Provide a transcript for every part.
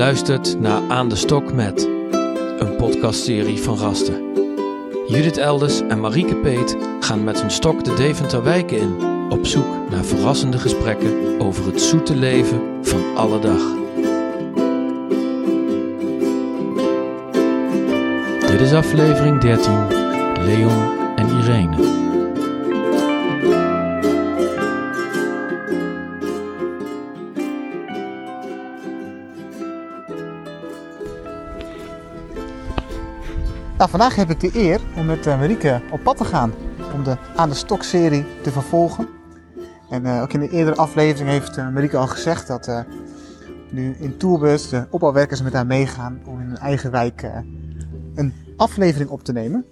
luistert naar Aan de Stok met, een podcastserie van Rasten. Judith Elders en Marieke Peet gaan met hun stok de Deventer wijken in, op zoek naar verrassende gesprekken over het zoete leven van alle dag. Dit is aflevering 13, Leon en Irene. Nou, vandaag heb ik de eer om met uh, Marieke op pad te gaan. Om de Aan de Stok serie te vervolgen. En uh, ook in de eerdere aflevering heeft uh, Marieke al gezegd dat uh, nu in Tourbus de opbouwwerkers met haar meegaan om in hun eigen wijk een aflevering op te nemen.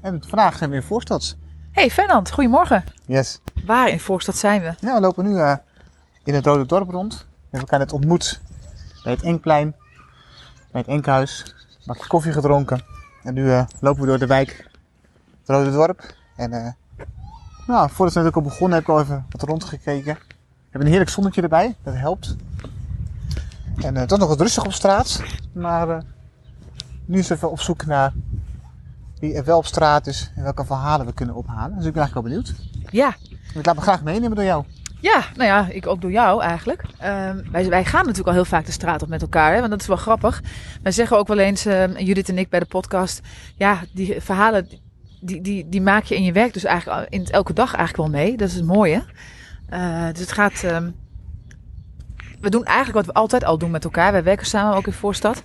En vandaag zijn we in Voorstads. Hey Fernand, goedemorgen. Yes. Waar in Voorstad zijn we? Ja, we lopen nu in het Rode Dorp rond. We hebben elkaar net ontmoet bij het Enkplein, bij het Enkhuis. Een bakje koffie gedronken. En nu uh, lopen we door de wijk, het Rode Dorp. En uh, nou, voordat we natuurlijk al begonnen heb ik al even wat rondgekeken. We hebben een heerlijk zonnetje erbij, dat helpt. En uh, het was nog wat rustig op straat. Maar nu is even op zoek naar wie er wel op straat is en welke verhalen we kunnen ophalen. Dus ik ben eigenlijk wel benieuwd. Ja. Ik laat me graag meenemen door jou. Ja, nou ja, ik ook door jou eigenlijk. Um, wij, wij, gaan natuurlijk al heel vaak de straat op met elkaar, hè, want dat is wel grappig. Wij zeggen ook wel eens, uh, Judith en ik bij de podcast, ja, die verhalen, die, die, die maak je in je werk dus eigenlijk in elke dag eigenlijk wel mee. Dat is het mooie. Uh, dus het gaat, um, we doen eigenlijk wat we altijd al doen met elkaar. Wij werken samen ook in Voorstad.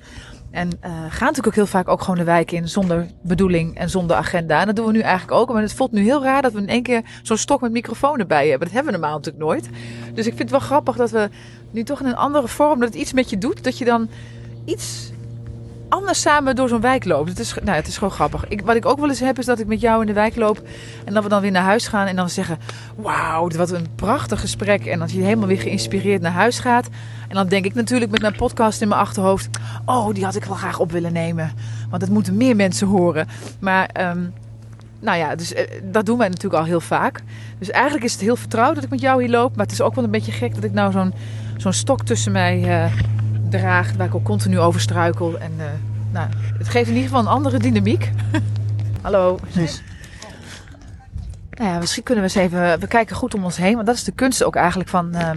En uh, gaan natuurlijk ook heel vaak ook gewoon de wijk in zonder bedoeling en zonder agenda. En dat doen we nu eigenlijk ook. Maar het voelt nu heel raar dat we in één keer zo'n stok met microfoon erbij hebben. Dat hebben we normaal natuurlijk nooit. Dus ik vind het wel grappig dat we nu toch in een andere vorm, dat het iets met je doet. Dat je dan iets anders samen door zo'n wijk loopt. Het is, nou, het is gewoon grappig. Ik, wat ik ook wel eens heb, is dat ik met jou in de wijk loop. En dat we dan weer naar huis gaan. En dan zeggen: Wauw, wat een prachtig gesprek. En dat je helemaal weer geïnspireerd naar huis gaat. En dan denk ik natuurlijk met mijn podcast in mijn achterhoofd: Oh, die had ik wel graag op willen nemen. Want dat moeten meer mensen horen. Maar. Um, nou ja, dus dat doen wij natuurlijk al heel vaak. Dus eigenlijk is het heel vertrouwd dat ik met jou hier loop. Maar het is ook wel een beetje gek dat ik nou zo'n zo'n stok tussen mij uh, draag. Waar ik ook continu over struikel. En uh, nou, het geeft in ieder geval een andere dynamiek. Hallo. Nou ja, misschien kunnen we eens even... We kijken goed om ons heen. Want dat is de kunst ook eigenlijk van... Uh,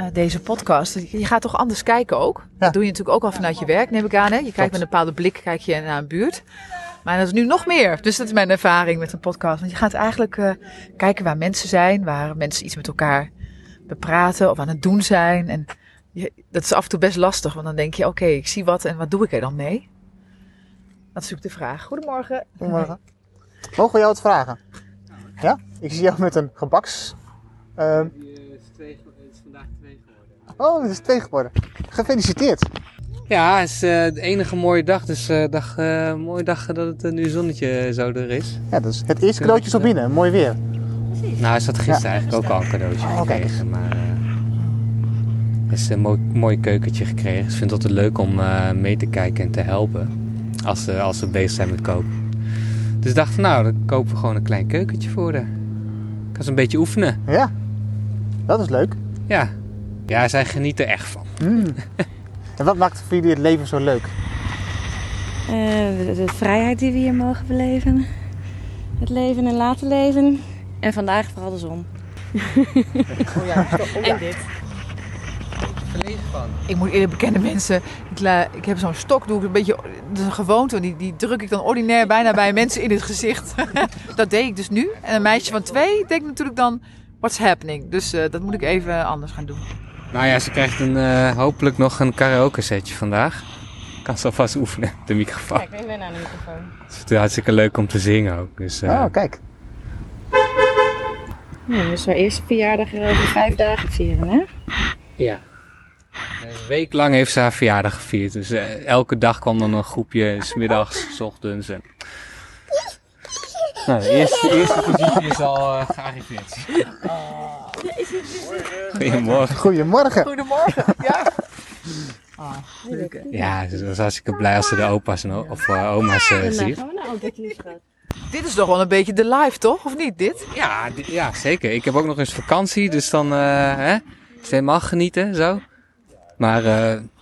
uh, deze podcast. Je gaat toch anders kijken ook? Ja. Dat doe je natuurlijk ook al vanuit je werk, neem ik aan. Hè? Je kijkt met een bepaalde blik kijk je naar een buurt. Maar dat is nu nog meer. Dus dat is mijn ervaring met een podcast. Want je gaat eigenlijk uh, kijken waar mensen zijn, waar mensen iets met elkaar bepraten of aan het doen zijn. En je, dat is af en toe best lastig, want dan denk je: oké, okay, ik zie wat en wat doe ik er dan mee? Dat is natuurlijk de vraag. Goedemorgen. Goedemorgen. Mogen we jou wat vragen? Ja? Ik zie jou met een gebaks. Uh, Oh, het is twee geworden. Gefeliciteerd. Ja, het is uh, de enige mooie dag. Dus uh, dag, uh, mooie dag dat het nu zonnetje zo er is. Ja, dat is het eerste cadeautje zo binnen. Mooi weer. Precies. Nou, is dat gisteren ja. eigenlijk ook al een cadeautje oh, gekregen. Maar het is een mooi, mooi keukentje gekregen. Dus ik vind het altijd leuk om mee te kijken en te helpen. Als, als ze bezig zijn met koken. Dus ik dacht, nou, dan kopen we gewoon een klein keukentje voor haar. Kan ze een beetje oefenen. Ja, dat is leuk. Ja, ja, zij genieten er echt van. Mm. en wat maakt voor jullie het leven zo leuk? Uh, de, de, vrijheid die we hier mogen beleven. Het leven en laten leven. En vandaag vooral de zon. oh ja, oh ja. En dit. Van. Ik moet eerlijk bekennen mensen, ik, la, ik heb zo'n stok, doe ik een beetje, dat is een gewoonte, die, die druk ik dan ordinair bijna bij mensen in het gezicht. dat deed ik dus nu. En een meisje van twee denkt natuurlijk dan, what's happening? Dus uh, dat moet ik even anders gaan doen. Nou ja, ze krijgt een, uh, hopelijk nog een karaoke setje vandaag. Kan ze alvast oefenen, de microfoon. Kijk, ik ben aan de microfoon. Het is hartstikke leuk om te zingen ook. Dus, uh... Oh, kijk. Ja, dus haar eerste verjaardag over vijf dagen vieren, hè? Ja. Een week lang heeft ze haar verjaardag gevierd. Dus uh, elke dag kwam dan een groepje, smiddags, s ochtends. En... Nou, de eerste, de eerste positie is al uh, gearriveerd. Oh. Goedemorgen. Goedemorgen. Goedemorgen, ja. Leuk. Ja, ze was hartstikke blij als ze de opa's en of uh, oma's uh, ziet. Dit is toch wel een beetje de live, toch? Of niet, dit? Ja, dit, ja zeker. Ik heb ook nog eens vakantie, dus dan uh, hè, is helemaal genieten, zo. Maar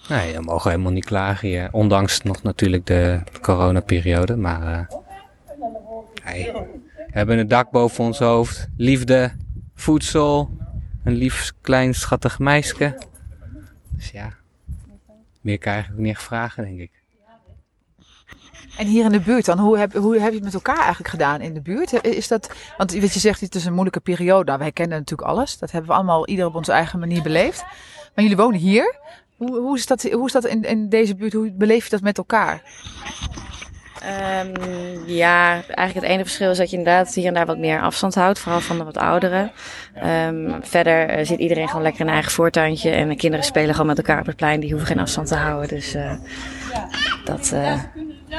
Nee, we mogen helemaal niet klagen hier. Ondanks nog natuurlijk de coronaperiode. Maar hey, we hebben een dak boven ons hoofd. Liefde, voedsel. Een lief, klein, schattig meisje. Dus ja, meer kan je eigenlijk niet vragen, denk ik. En hier in de buurt dan, hoe heb, hoe heb je het met elkaar eigenlijk gedaan in de buurt? Is dat, want wat je zegt, het is een moeilijke periode. Nou, wij kennen natuurlijk alles. Dat hebben we allemaal ieder op onze eigen manier beleefd. Maar jullie wonen hier. Hoe, hoe is dat, hoe is dat in, in deze buurt? Hoe beleef je dat met elkaar? Um, ja, eigenlijk het ene verschil is dat je inderdaad hier en daar wat meer afstand houdt, vooral van de wat ouderen. Um, verder uh, zit iedereen gewoon lekker in een eigen voortuintje en de kinderen spelen gewoon met elkaar op het plein, die hoeven geen afstand te houden. Dus uh, dat, uh,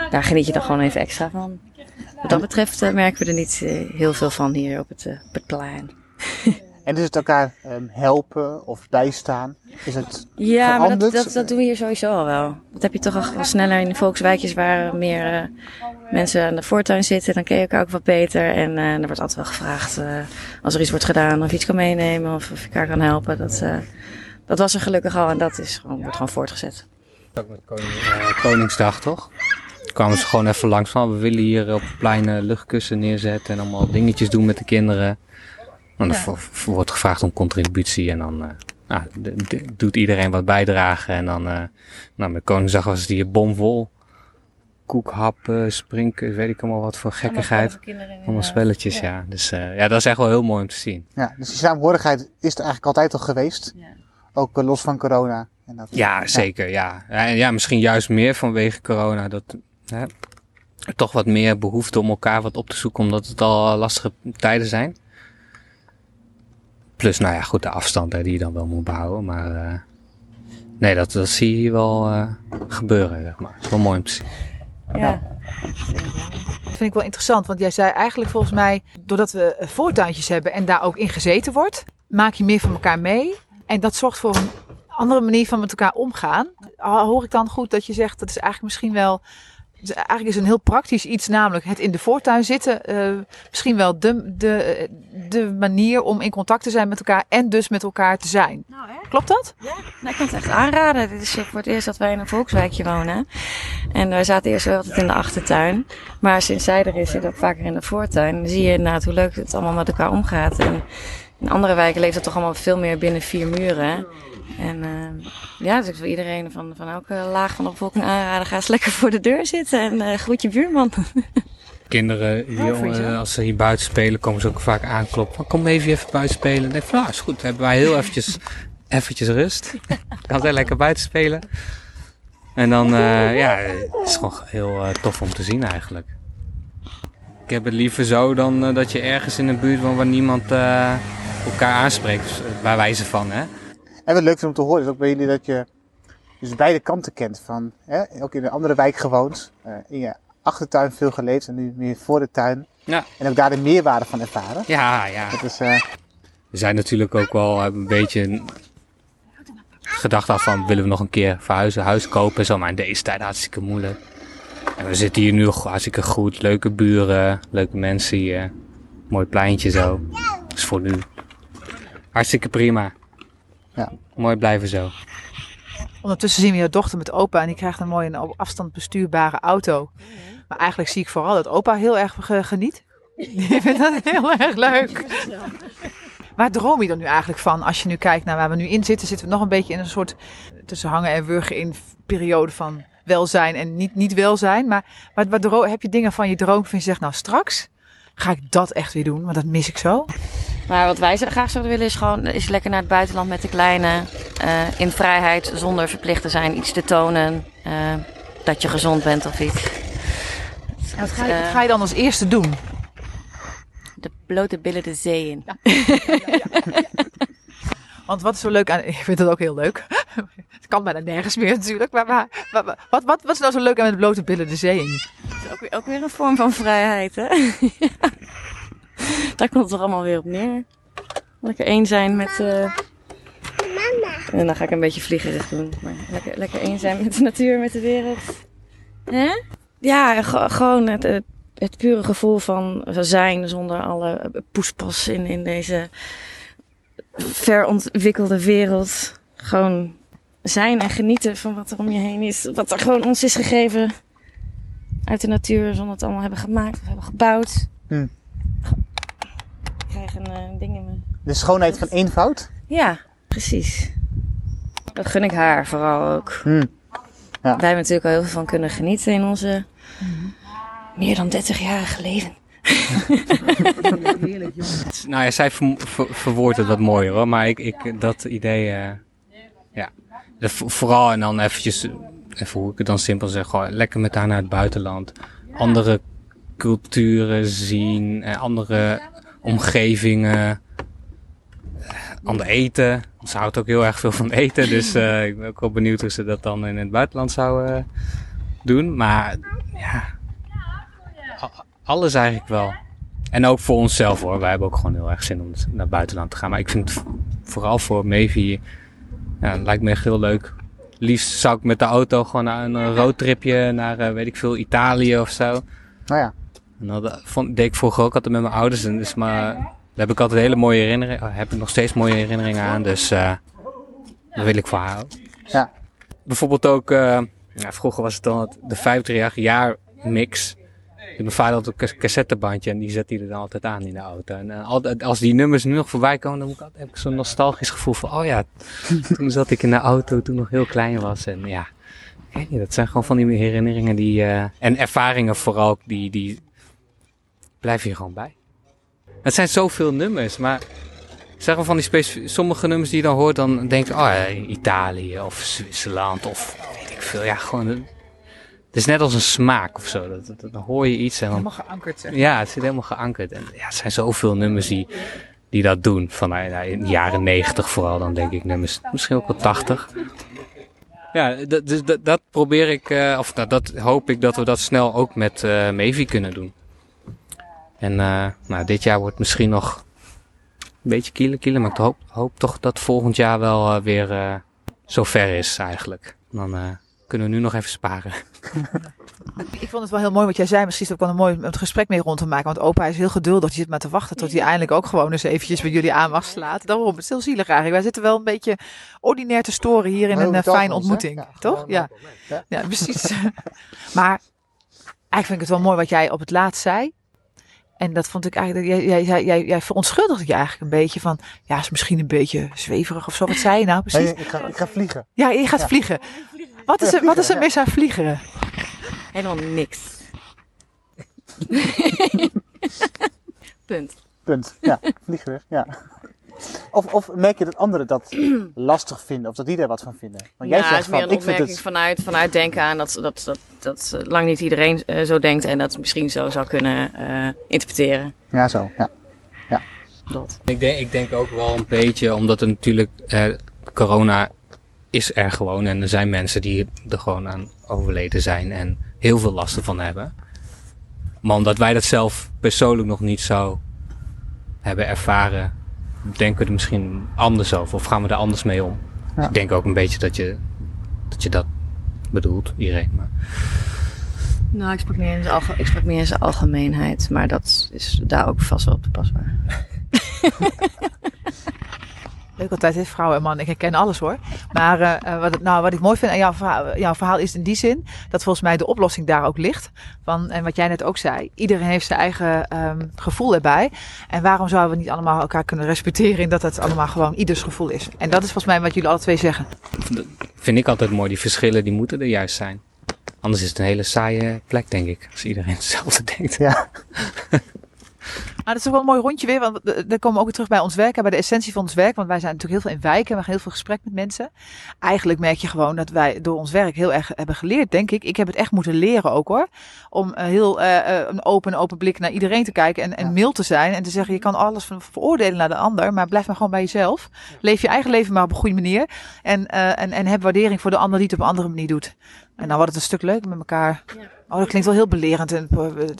daar geniet je dan gewoon even extra van. Wat dat betreft merken we er niet heel veel van hier op het, op het plein. En is het elkaar um, helpen of bijstaan? Is het ja, veranderd? maar dat, dat, dat doen we hier sowieso al wel. Dat heb je toch al sneller in de volkswijkjes waar meer uh, mensen aan de voortuin zitten. Dan ken je elkaar ook wat beter. En uh, er wordt altijd wel gevraagd uh, als er iets wordt gedaan of je iets kan meenemen of, of je elkaar kan helpen. Dat, dat was er gelukkig al en dat is gewoon, wordt gewoon voortgezet. Ook met koning, Koningsdag toch? kwamen ze gewoon even langs van we willen hier op het plein luchtkussen neerzetten en allemaal dingetjes doen met de kinderen. Dan ja. wordt gevraagd om contributie en dan uh, nou, doet iedereen wat bijdragen. En dan, uh, nou, met Koningsdag was het hier bomvol. Koekhappen, sprinken, weet ik allemaal wat voor gekkigheid. Allemaal spelletjes, ja. ja. Dus uh, ja, dat is echt wel heel mooi om te zien. Ja, dus die samenhorigheid is er eigenlijk altijd al geweest. Ja. Ook los van corona. En dat, ja, zeker, ja. ja. En ja, misschien juist meer vanwege corona. Dat, hè, toch wat meer behoefte om elkaar wat op te zoeken, omdat het al lastige tijden zijn. Plus, nou ja, goed, de afstand hè, die je dan wel moet behouden. Maar uh, nee, dat, dat zie je hier wel uh, gebeuren, zeg maar. Het is wel mooi om te zien. Ja. Dat vind ik wel interessant, want jij zei eigenlijk volgens mij, doordat we voortuintjes hebben en daar ook in gezeten wordt, maak je meer van elkaar mee. En dat zorgt voor een andere manier van met elkaar omgaan. Hoor ik dan goed dat je zegt, dat is eigenlijk misschien wel dus eigenlijk is een heel praktisch iets, namelijk het in de voortuin zitten. Uh, misschien wel de, de, de manier om in contact te zijn met elkaar en dus met elkaar te zijn. Nou, Klopt dat? Ja, nou, ik kan het echt aanraden. Dit is voor het eerst dat wij in een volkswijkje wonen. En wij zaten eerst wel altijd in de achtertuin. Maar sinds zij er is, zit ook vaker in de voortuin. Dan zie je inderdaad hoe leuk het allemaal met elkaar omgaat. En in andere wijken leeft het toch allemaal veel meer binnen vier muren. En uh, ja, dus ik wil iedereen van, van elke laag van de bevolking aanraden. Ga eens lekker voor de deur zitten en uh, groet je buurman. Kinderen, uh, als ze hier buiten spelen, komen ze ook vaak aankloppen. Kom even even buiten spelen. En denk van, nou is goed, dan hebben wij heel eventjes, eventjes rust. Kan zij lekker buiten spelen. En dan, ja, het is gewoon heel tof om te zien eigenlijk. Ik heb het liever zo dan dat je ergens in een buurt woont waar niemand elkaar aanspreekt. Bij wijze van, hè. En wat leuk is om te horen is ook bij jullie dat je dus beide kanten kent. Van, hè, ook in een andere wijk gewoond, uh, in je achtertuin veel geleefd en nu meer voor de tuin. Ja. En ook daar de meerwaarde van ervaren. Ja, ja. Dat is, uh... We zijn natuurlijk ook wel een beetje gedacht af van willen we nog een keer verhuizen, huis kopen en zo. Maar in deze tijd hartstikke moeilijk. En we zitten hier nu hartstikke goed. Leuke buren, leuke mensen hier. Mooi pleintje zo. Dus voor nu hartstikke prima. Ja. Mooi blijven zo. Ondertussen zien we je dochter met opa en die krijgt een mooie op afstand bestuurbare auto. Maar eigenlijk zie ik vooral dat opa heel erg geniet. Die vindt dat heel erg leuk. Waar droom je dan nu eigenlijk van als je nu kijkt naar waar we nu in zitten? Zitten we nog een beetje in een soort tussen hangen en wurgen in periode van welzijn en niet, niet welzijn. Maar wat, wat heb je dingen van je droom van je zegt nou straks ga ik dat echt weer doen, want dat mis ik zo. Maar wat wij graag zouden willen is gewoon is lekker naar het buitenland met de kleine. Uh, in vrijheid, zonder verplicht te zijn, iets te tonen. Uh, dat je gezond bent of iets. En wat, ga je, wat ga je dan als eerste doen? De blote billen de zee in. Ja. Want wat is zo leuk aan... Ik vind het ook heel leuk. Het kan bijna nergens meer natuurlijk. Maar, maar, maar wat, wat, wat is nou zo leuk aan met blote billen de zee in? Het is ook weer, ook weer een vorm van vrijheid, hè? Daar komt het toch allemaal weer op neer. Lekker één zijn met... Uh... En dan ga ik een beetje vliegerig doen. Maar lekker, lekker één zijn met de natuur, met de wereld. Hè? Ja, gewoon het, het, het, pure gevoel van zijn zonder alle poespas in, in deze verontwikkelde wereld. Gewoon zijn en genieten van wat er om je heen is. Wat er gewoon ons is gegeven uit de natuur, zonder het allemaal hebben gemaakt of hebben gebouwd. Hm. Ik krijg een uh, ding in me. De schoonheid van eenvoud? Ja, precies. Dat gun ik haar vooral ook. Hm. Ja. Wij hebben natuurlijk al heel veel van kunnen genieten in onze meer dan 30 jarige leven. Heerlijk. Nou ja, zij ver, ver, verwoordt het wat mooier hoor, maar ik, ik dat idee, uh, ja. Vooral en dan eventjes, even hoe ik het dan simpel zeg, gewoon lekker met haar naar het buitenland. Andere culturen zien, en andere omgevingen, ander eten. Ze houdt ook heel erg veel van eten, dus uh, ik ben ook wel benieuwd hoe ze dat dan in het buitenland zou uh, doen. Maar ja, alles eigenlijk wel. En ook voor onszelf hoor. Wij hebben ook gewoon heel erg zin om naar het buitenland te gaan. Maar ik vind het vooral voor Mevi, ja, lijkt me echt heel leuk. Liefst zou ik met de auto gewoon naar een roadtripje naar, uh, weet ik veel, Italië of zo. Nou ja. En dat vond, deed ik vroeger ook altijd met mijn ouders. En dus maar, daar heb ik altijd hele mooie herinneringen, heb ik nog steeds mooie herinneringen aan. Dus uh, dat wil ik voor haar. Ja. Bijvoorbeeld ook, uh, ja, vroeger was het dan de 50 jaar mix. Mijn vader had een cassettebandje en die zet hij er dan altijd aan in de auto. En uh, altijd, als die nummers nu nog voorbij komen, dan moet ik altijd, heb ik zo'n nostalgisch gevoel van, oh ja, toen zat ik in de auto toen nog heel klein was. En ja, dat zijn gewoon van die herinneringen die, uh, en ervaringen vooral, die, die blijven hier gewoon bij. Het zijn zoveel nummers, maar zeggen van die specifieke, sommige nummers die je dan hoort, dan denk je, oh ja, Italië of Zwitserland of weet ik veel. Ja, gewoon het is net als een smaak of zo. Dat, dat, dan hoor je iets en dan... Helemaal geankerd, zeg. Ja, het zit helemaal geankerd. En ja, er zijn zoveel nummers die, die dat doen. Van nou, in de jaren negentig vooral dan denk ik nummers. Misschien ook wel tachtig. Ja, dus dat, dat, probeer ik, uh, of nou, dat hoop ik dat we dat snel ook met uh, Mevi kunnen doen. En uh, nou, dit jaar wordt misschien nog een beetje kielen kielen. Maar ik hoop, hoop toch dat volgend jaar wel weer zover is eigenlijk. Dan kunnen we nu nog even sparen. Ik vond het wel heel mooi wat jij zei. Misschien is het ook wel een mooi om het gesprek mee rond te maken. Want opa is heel geduldig. Die zit maar te wachten tot hij eindelijk ook gewoon eens eventjes bij jullie aan mag slaat. Daarom, het is heel zielig eigenlijk. Wij zitten wel een beetje ordinair te storen hier in een fijne ontmoeting. Ja, toch? Ja. ja, precies. maar eigenlijk vind ik het wel mooi wat jij op het laatst zei. En dat vond ik eigenlijk, jij, jij, jij, jij verontschuldigde je eigenlijk een beetje van, ja, is misschien een beetje zweverig of zo. Wat zei je nou precies? Nee, ik, ga, ik ga vliegen. Ja, je gaat vliegen. Wat is er, wat is er mis aan vliegeren? Helemaal niks. Punt. Punt. Ja, vliegeren. Ja. Of, of merk je dat anderen dat lastig vinden of dat die daar wat van vinden? Want jij ja, zegt het is meer van, een opmerking het... vanuit, vanuit denken aan dat, dat, dat, dat, dat lang niet iedereen uh, zo denkt en dat misschien zo zou kunnen uh, interpreteren. Ja, zo. Ja. ja. Dat. Ik, denk, ik denk ook wel een beetje, omdat er natuurlijk uh, corona is er gewoon en er zijn mensen die er gewoon aan overleden zijn en heel veel last ervan hebben. Maar omdat wij dat zelf persoonlijk nog niet zo hebben ervaren, denken we er misschien anders over of gaan we er anders mee om. Ja. Dus ik denk ook een beetje dat je dat, je dat bedoelt, iedereen. Maar... Nou, ik sprak, meer in zijn ik sprak meer in zijn algemeenheid, maar dat is daar ook vast wel toepasbaar. Leuk altijd, hè? vrouw en man. Ik herken alles hoor. Maar uh, wat, nou, wat ik mooi vind aan jouw verhaal, jouw verhaal is in die zin dat volgens mij de oplossing daar ook ligt. Van, en wat jij net ook zei, iedereen heeft zijn eigen um, gevoel erbij. En waarom zouden we niet allemaal elkaar kunnen respecteren in dat het allemaal gewoon ieders gevoel is? En dat is volgens mij wat jullie alle twee zeggen. Dat vind ik altijd mooi. Die verschillen die moeten er juist zijn. Anders is het een hele saaie plek, denk ik. Als iedereen hetzelfde denkt. Ja. Maar dat is toch wel een mooi rondje weer, want daar komen we ook weer terug bij ons werk, bij de essentie van ons werk. Want wij zijn natuurlijk heel veel in wijken, we gaan heel veel gesprek met mensen. Eigenlijk merk je gewoon dat wij door ons werk heel erg hebben geleerd, denk ik. Ik heb het echt moeten leren ook hoor. Om uh, heel uh, een open, open blik naar iedereen te kijken en, en ja. mild te zijn. En te zeggen, je kan alles van veroordelen naar de ander, maar blijf maar gewoon bij jezelf. Leef je eigen leven maar op een goede manier. En, uh, en, en heb waardering voor de ander die het op een andere manier doet. En dan wordt het een stuk leuker met elkaar. Ja. Oh, dat klinkt wel heel belerend en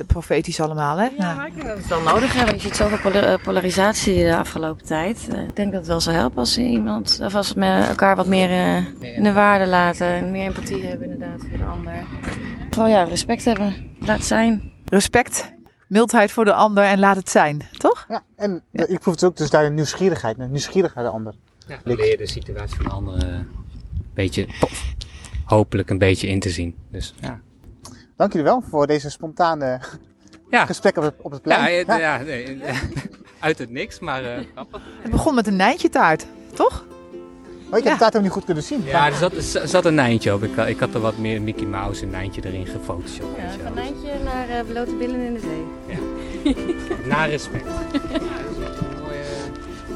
profetisch allemaal, hè? Ja, maar ik denk dat het wel nodig hebben. Je ziet zoveel polarisatie de afgelopen tijd. Ik denk dat het wel zou helpen als iemand, of als we met elkaar wat meer in de waarde laten. Meer empathie hebben inderdaad voor de ander. Gewoon ja, respect hebben. Laat het zijn. Respect, mildheid voor de ander en laat het zijn, toch? Ja, en ja. ik proef het ook dus daar een nieuwsgierigheid, een nieuwsgierigheid naar de ander. Ja, leer de situatie van de andere beetje, hopelijk een beetje in te zien. Dus ja. Dank jullie wel voor deze spontane ja. gesprek op het, op het plein. Ja, ja. nee, uit het niks, maar uh, grappig. Het begon met een nijntje taart, toch? Oh, ik heb de taart ook niet goed kunnen zien. Ja, er zat, zat een Nijntje op. Ik, ik had er wat meer Mickey Mouse en Nijntje erin gefotoshopt. Ja, van Nijntje naar uh, blote billen in de zee. Ja. Na respect. Ja, mooie...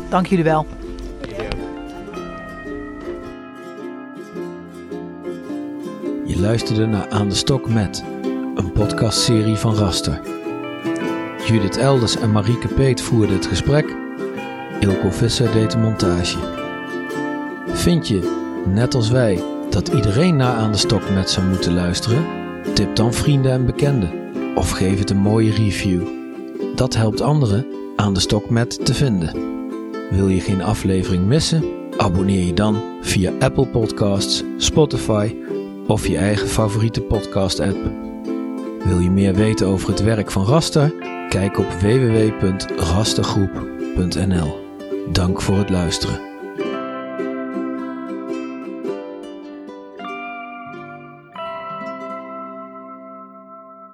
Dank jullie wel. Je luisterde naar Aan de Stok met, podcastserie van Raster. Judith Elders en Marieke Peet voerden het gesprek. Ilko Visser deed de montage. Vind je, net als wij, dat iedereen naar Aan de Stok met zou moeten luisteren? Tip dan vrienden en bekenden. Of geef het een mooie review. Dat helpt anderen Aan de Stok met te vinden. Wil je geen aflevering missen? Abonneer je dan via Apple Podcasts, Spotify of je eigen favoriete podcast-app. Wil je meer weten over het werk van Raster? Kijk op www.rastergroep.nl. Dank voor het luisteren.